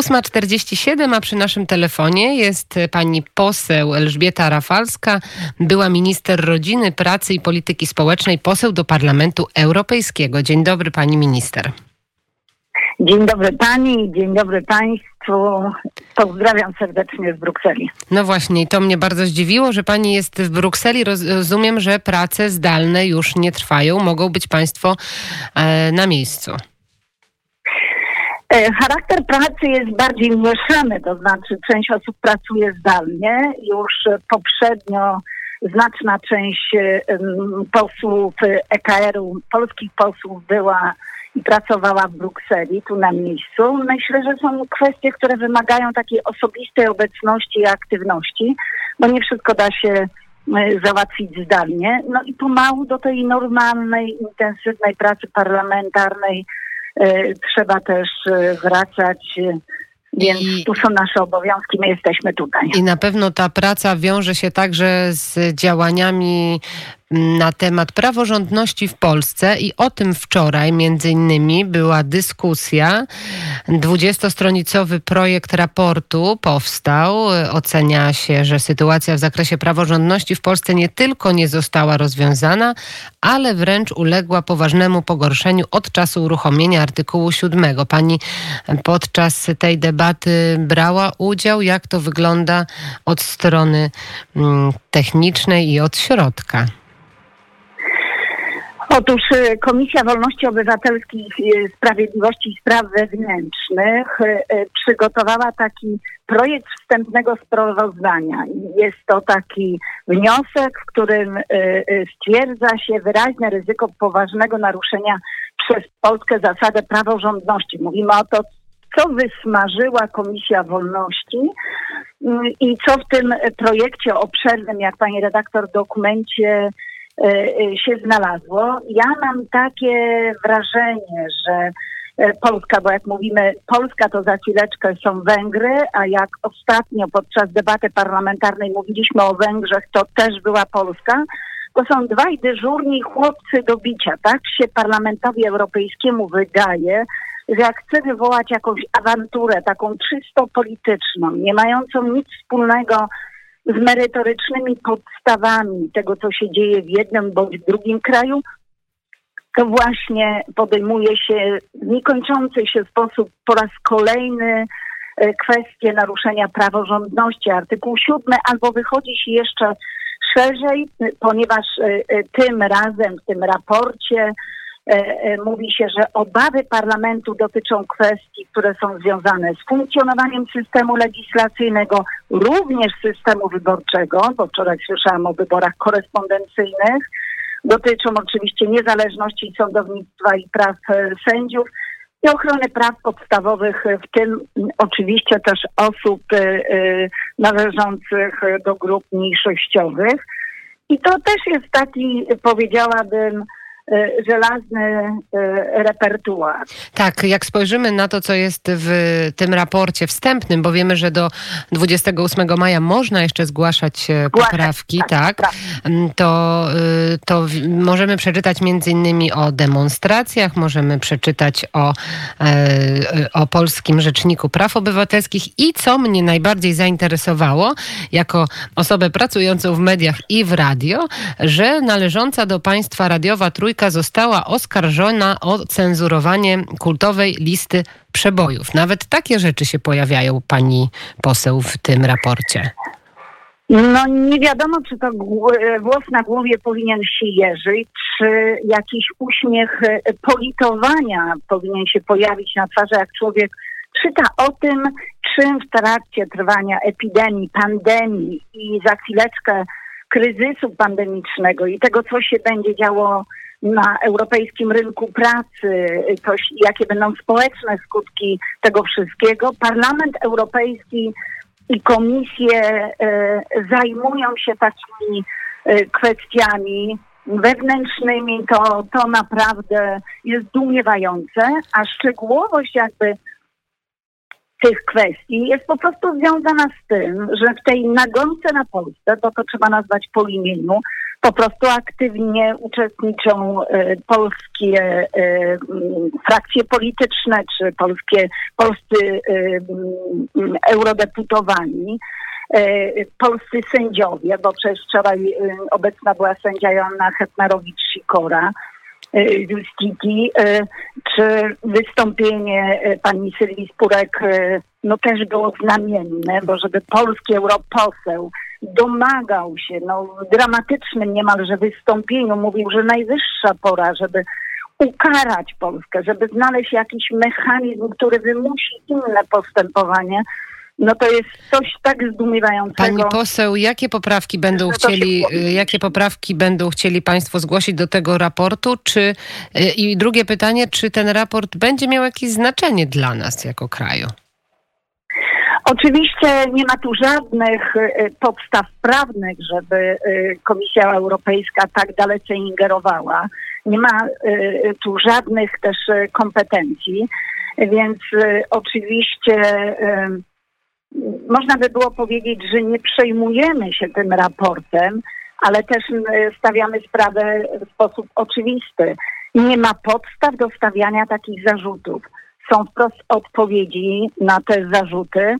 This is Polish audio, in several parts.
8.47, a przy naszym telefonie jest pani poseł Elżbieta Rafalska, była minister rodziny, pracy i polityki społecznej, poseł do Parlamentu Europejskiego. Dzień dobry pani minister. Dzień dobry pani, dzień dobry państwu. Pozdrawiam serdecznie z Brukseli. No właśnie, to mnie bardzo zdziwiło, że pani jest w Brukseli. Rozumiem, że prace zdalne już nie trwają. Mogą być państwo e, na miejscu. E, charakter pracy jest bardziej mieszany, to znaczy część osób pracuje zdalnie. Już poprzednio znaczna część posłów EKR-u, polskich posłów była i pracowała w Brukseli, tu na miejscu. Myślę, że są kwestie, które wymagają takiej osobistej obecności i aktywności, bo nie wszystko da się e, załatwić zdalnie. No i pomału do tej normalnej, intensywnej pracy parlamentarnej e, trzeba też e, wracać. Więc I, tu są nasze obowiązki, my jesteśmy tutaj. I na pewno ta praca wiąże się także z działaniami na temat praworządności w Polsce i o tym wczoraj między innymi była dyskusja. Dwudziestostronicowy projekt raportu powstał. Ocenia się, że sytuacja w zakresie praworządności w Polsce nie tylko nie została rozwiązana, ale wręcz uległa poważnemu pogorszeniu od czasu uruchomienia artykułu 7. Pani podczas tej debaty brała udział. Jak to wygląda od strony mm, technicznej i od środka? Otóż y, Komisja Wolności Obywatelskich, y, Sprawiedliwości i Spraw Wewnętrznych y, przygotowała taki projekt wstępnego sprawozdania. Jest to taki wniosek, w którym stwierdza się wyraźne ryzyko poważnego naruszenia przez Polskę zasady praworządności. Mówimy o to, co wysmażyła Komisja Wolności i co w tym projekcie obszernym, jak pani redaktor dokumencie E, e, się znalazło. Ja mam takie wrażenie, że e, Polska, bo jak mówimy Polska, to za chwileczkę są Węgry, a jak ostatnio podczas debaty parlamentarnej mówiliśmy o Węgrzech, to też była Polska. To są dwaj dyżurni chłopcy do bicia. Tak się Parlamentowi Europejskiemu wydaje, że jak chce wywołać jakąś awanturę, taką czysto polityczną, nie mającą nic wspólnego z merytorycznymi podstawami tego, co się dzieje w jednym bądź w drugim kraju, to właśnie podejmuje się w niekończący się sposób po raz kolejny e, kwestie naruszenia praworządności, artykuł 7, albo wychodzi się jeszcze szerzej, ponieważ e, e, tym razem w tym raporcie mówi się, że obawy parlamentu dotyczą kwestii, które są związane z funkcjonowaniem systemu legislacyjnego, również systemu wyborczego, bo wczoraj słyszałam o wyborach korespondencyjnych, dotyczą oczywiście niezależności sądownictwa i praw e, sędziów i ochrony praw podstawowych, w tym oczywiście też osób należących do grup mniejszościowych. I to też jest taki, powiedziałabym, E, żelazny e, repertuar. Tak, jak spojrzymy na to, co jest w tym raporcie wstępnym, bo wiemy, że do 28 maja można jeszcze zgłaszać e, poprawki, tak, tak, mm, to, to możemy przeczytać między innymi o demonstracjach, możemy przeczytać o, o Polskim Rzeczniku Praw Obywatelskich i co mnie najbardziej zainteresowało, jako osobę pracującą w mediach i w radio, że należąca do państwa radiowa Trójka została oskarżona o cenzurowanie kultowej listy przebojów. Nawet takie rzeczy się pojawiają, pani poseł, w tym raporcie. No nie wiadomo, czy to włos na głowie powinien się jeżyć, czy jakiś uśmiech e, politowania powinien się pojawić na twarzy, jak człowiek czyta o tym, czym w trakcie trwania epidemii, pandemii i za chwileczkę kryzysu pandemicznego i tego, co się będzie działo na europejskim rynku pracy, coś, jakie będą społeczne skutki tego wszystkiego. Parlament Europejski i komisje e, zajmują się takimi e, kwestiami wewnętrznymi, to, to naprawdę jest zdumiewające, a szczegółowość jakby tych kwestii jest po prostu związana z tym, że w tej nagonce na Polsce, to to trzeba nazwać po imieniu, po prostu aktywnie uczestniczą polskie frakcje polityczne czy polskie, polscy eurodeputowani. Polscy sędziowie, bo przez wczoraj obecna była sędzia Joanna Hetmarowicz-Sikora, Justiki, czy wystąpienie pani Sylwii Spurek no też było znamienne, bo żeby polski europoseł domagał się, no w dramatycznym niemalże wystąpieniu mówił, że najwyższa pora, żeby ukarać Polskę, żeby znaleźć jakiś mechanizm, który wymusi inne postępowanie, no to jest coś tak zdumiewającego. Pani poseł, jakie poprawki będą chcieli, jakie poprawki będą chcieli Państwo zgłosić do tego raportu? Czy, I drugie pytanie, czy ten raport będzie miał jakieś znaczenie dla nas jako kraju? Oczywiście nie ma tu żadnych y, podstaw prawnych, żeby y, Komisja Europejska tak dalece ingerowała. Nie ma y, tu żadnych też kompetencji, więc oczywiście można by było powiedzieć, że nie przejmujemy się tym raportem, ale też stawiamy sprawę w sposób oczywisty. Nie ma podstaw do stawiania takich zarzutów. Są wprost odpowiedzi na te zarzuty.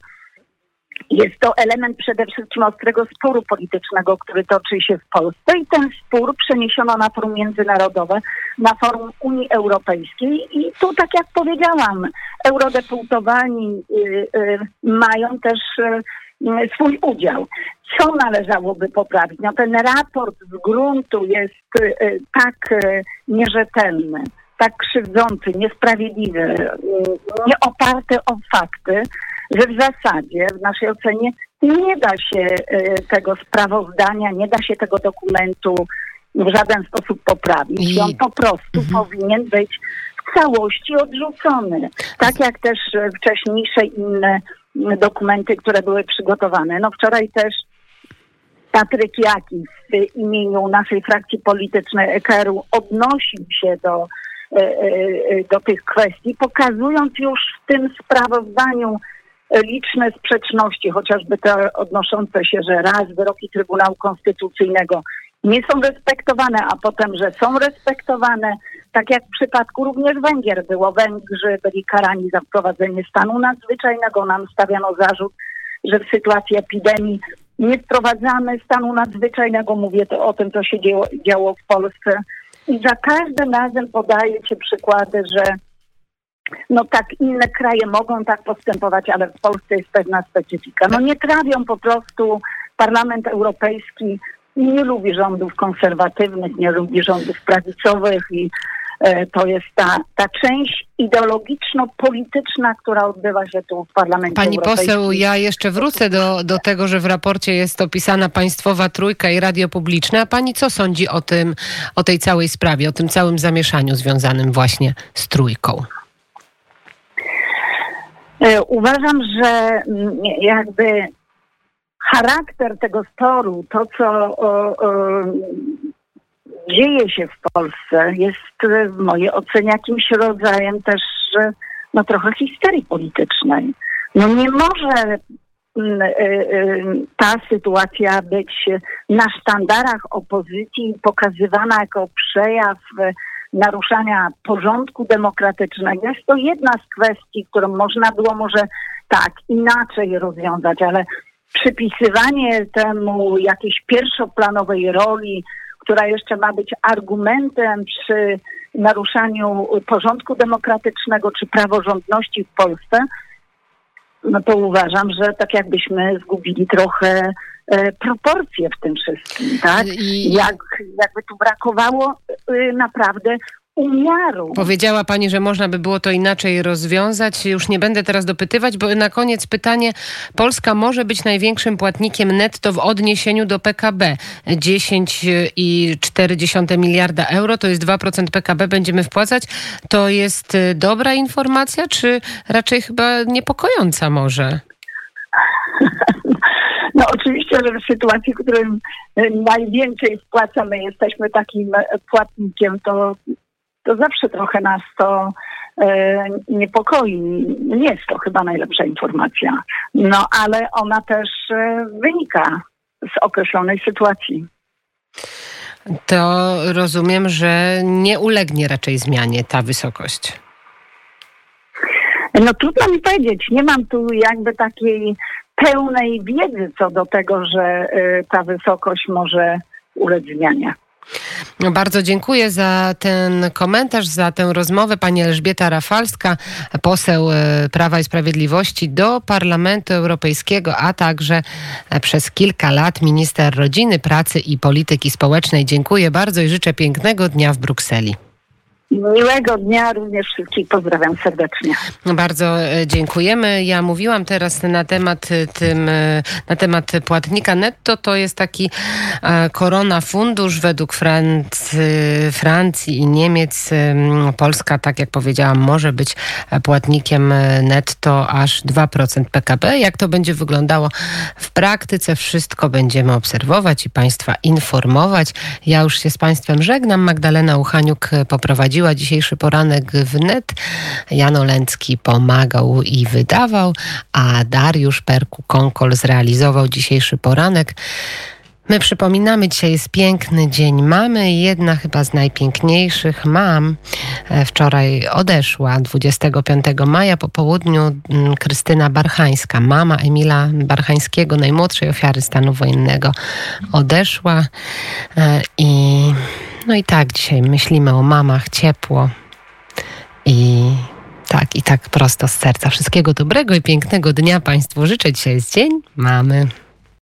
Jest to element przede wszystkim ostrego sporu politycznego, który toczy się w Polsce i ten spór przeniesiono na forum międzynarodowe, na forum Unii Europejskiej i tu, tak jak powiedziałam, eurodeputowani y, y, mają też y, swój udział. Co należałoby poprawić? No ten raport z gruntu jest tak nierzetelny, tak krzywdzący, niesprawiedliwy, nie oparty o fakty, że w zasadzie w naszej ocenie nie da się e, tego sprawozdania, nie da się tego dokumentu w żaden sposób poprawić. I on po prostu mhm. powinien być w całości odrzucony. Tak jak też wcześniejsze inne dokumenty, które były przygotowane. No wczoraj też Patryk Jaki w imieniu naszej frakcji politycznej EKR-u odnosił się do, do tych kwestii, pokazując już w tym sprawozdaniu liczne sprzeczności, chociażby te odnoszące się, że raz wyroki Trybunału Konstytucyjnego nie są respektowane, a potem, że są respektowane. Tak jak w przypadku również Węgier było. Węgrzy byli karani za wprowadzenie stanu nadzwyczajnego. Nam stawiano zarzut, że w sytuacji epidemii nie wprowadzamy stanu nadzwyczajnego. Mówię to o tym, co się działo w Polsce. I za każdym razem podaje się przykłady, że no tak, inne kraje mogą tak postępować, ale w Polsce jest pewna specyfika. No nie trawią po prostu Parlament Europejski nie lubi rządów konserwatywnych, nie lubi rządów prawicowych i to jest ta, ta część ideologiczno-polityczna, która odbywa się tu w Parlamencie Pani poseł, ja jeszcze wrócę do, do tego, że w raporcie jest opisana państwowa trójka i radio publiczne. A pani co sądzi o tym, o tej całej sprawie, o tym całym zamieszaniu związanym właśnie z trójką? E, uważam, że mm, jakby charakter tego sporu, to co o, o, dzieje się w Polsce, jest w mojej ocenie jakimś rodzajem też no, trochę histerii politycznej. No nie może mm, e, e, ta sytuacja być na sztandarach opozycji pokazywana jako przejaw naruszania porządku demokratycznego. Jest to jedna z kwestii, którą można było może tak inaczej rozwiązać, ale przypisywanie temu jakiejś pierwszoplanowej roli, która jeszcze ma być argumentem przy naruszaniu porządku demokratycznego czy praworządności w Polsce, no to uważam, że tak jakbyśmy zgubili trochę e, proporcje w tym wszystkim, tak? I... Jak, jakby tu brakowało e, naprawdę umiaru. Powiedziała Pani, że można by było to inaczej rozwiązać. Już nie będę teraz dopytywać, bo na koniec pytanie. Polska może być największym płatnikiem netto w odniesieniu do PKB. 10,4 miliarda euro to jest 2% PKB będziemy wpłacać. To jest y, dobra informacja, czy raczej chyba niepokojąca może? No oczywiście, że w sytuacji, w której najwięcej wpłacamy, jesteśmy takim płatnikiem, to to zawsze trochę nas to e, niepokoi. Nie jest to chyba najlepsza informacja. No ale ona też e, wynika z określonej sytuacji. To rozumiem, że nie ulegnie raczej zmianie ta wysokość. No trudno mi powiedzieć. Nie mam tu jakby takiej pełnej wiedzy co do tego, że y, ta wysokość może ulec zmianie. Bardzo dziękuję za ten komentarz, za tę rozmowę. Pani Elżbieta Rafalska, poseł e, Prawa i Sprawiedliwości do Parlamentu Europejskiego, a także e, przez kilka lat minister rodziny, pracy i polityki społecznej. Dziękuję bardzo i życzę pięknego dnia w Brukseli. Miłego dnia, również wszystkich pozdrawiam serdecznie. Bardzo e, dziękujemy. Ja mówiłam teraz na temat e, tym, e, na temat płatnika netto. To jest taki korona fundusz według Francji, Francji i Niemiec. Polska, tak jak powiedziałam, może być płatnikiem netto aż 2% PKB. Jak to będzie wyglądało w praktyce, wszystko będziemy obserwować i Państwa informować. Ja już się z Państwem żegnam. Magdalena Uchaniuk poprowadziła prowadziła dzisiejszy poranek wnet. Jan Olencki pomagał i wydawał, a Dariusz Perku-Konkol zrealizował dzisiejszy poranek. My przypominamy, dzisiaj jest piękny dzień mamy. Jedna chyba z najpiękniejszych mam e, wczoraj odeszła 25 maja po południu mm, Krystyna Barchańska, mama Emila Barchańskiego, najmłodszej ofiary stanu wojennego, odeszła e, i no i tak dzisiaj myślimy o mamach ciepło i tak, i tak prosto z serca. Wszystkiego dobrego i pięknego dnia Państwu życzę. Dzisiaj jest dzień mamy.